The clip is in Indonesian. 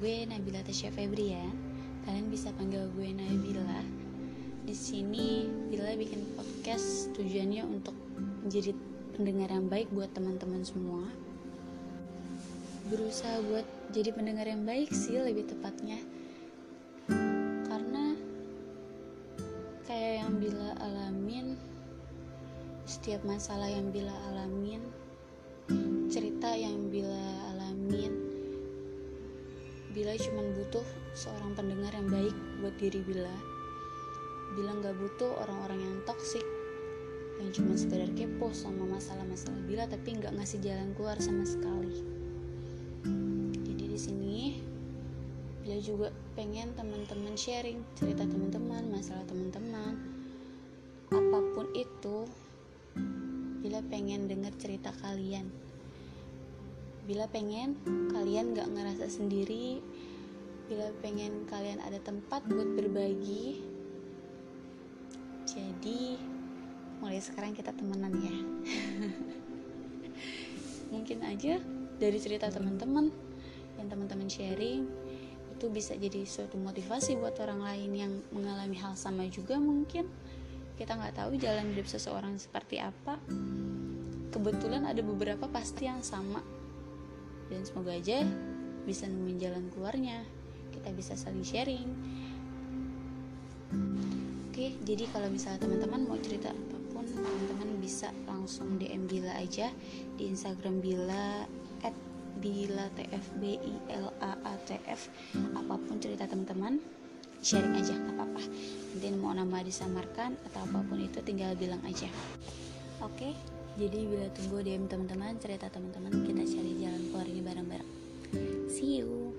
Nabila Tasya Febri. Kalian bisa panggil gue Nabila. Di sini Bila bikin podcast tujuannya untuk menjadi pendengar yang baik buat teman-teman semua. Berusaha buat jadi pendengar yang baik sih lebih tepatnya. Karena kayak yang Bila alamin setiap masalah yang Bila alamin Bila cuma butuh seorang pendengar yang baik buat diri Bila Bila nggak butuh orang-orang yang toksik yang cuma sekedar kepo sama masalah-masalah Bila tapi nggak ngasih jalan keluar sama sekali. Jadi di sini Bila juga pengen teman-teman sharing cerita teman-teman masalah teman-teman apa pun itu Bila pengen dengar cerita kalian Bila pengen kalian gak ngerasa sendiri. Bila pengen kalian ada tempat buat berbagi. Jadi mulai sekarang kita temenan ya. Mungkin aja dari cerita teman-teman Yang teman-teman sharing Itu bisa jadi suatu motivasi buat orang lain yang mengalami hal sama juga mungkin. Kita nggak tahu jalan hidup seseorang seperti apa. Kebetulan ada beberapa pasti yang sama dan semoga aja bisa nemuin jalan keluarnya. Kita bisa saling sharing. Oke jadi kalau misalnya teman-teman mau cerita apa pun teman-teman bisa langsung DM Bila aja di Instagram Bila at Bila TF B I L A A T F. Apa pun cerita teman-teman sharing aja nggak apa-apa. Nanti mau nama disamarkan atau apa pun itu tinggal bilang aja. Oke jadi bila tunggu DM teman-teman, cerita teman-teman, kita cari jalan keluar ini bareng-bareng. See you.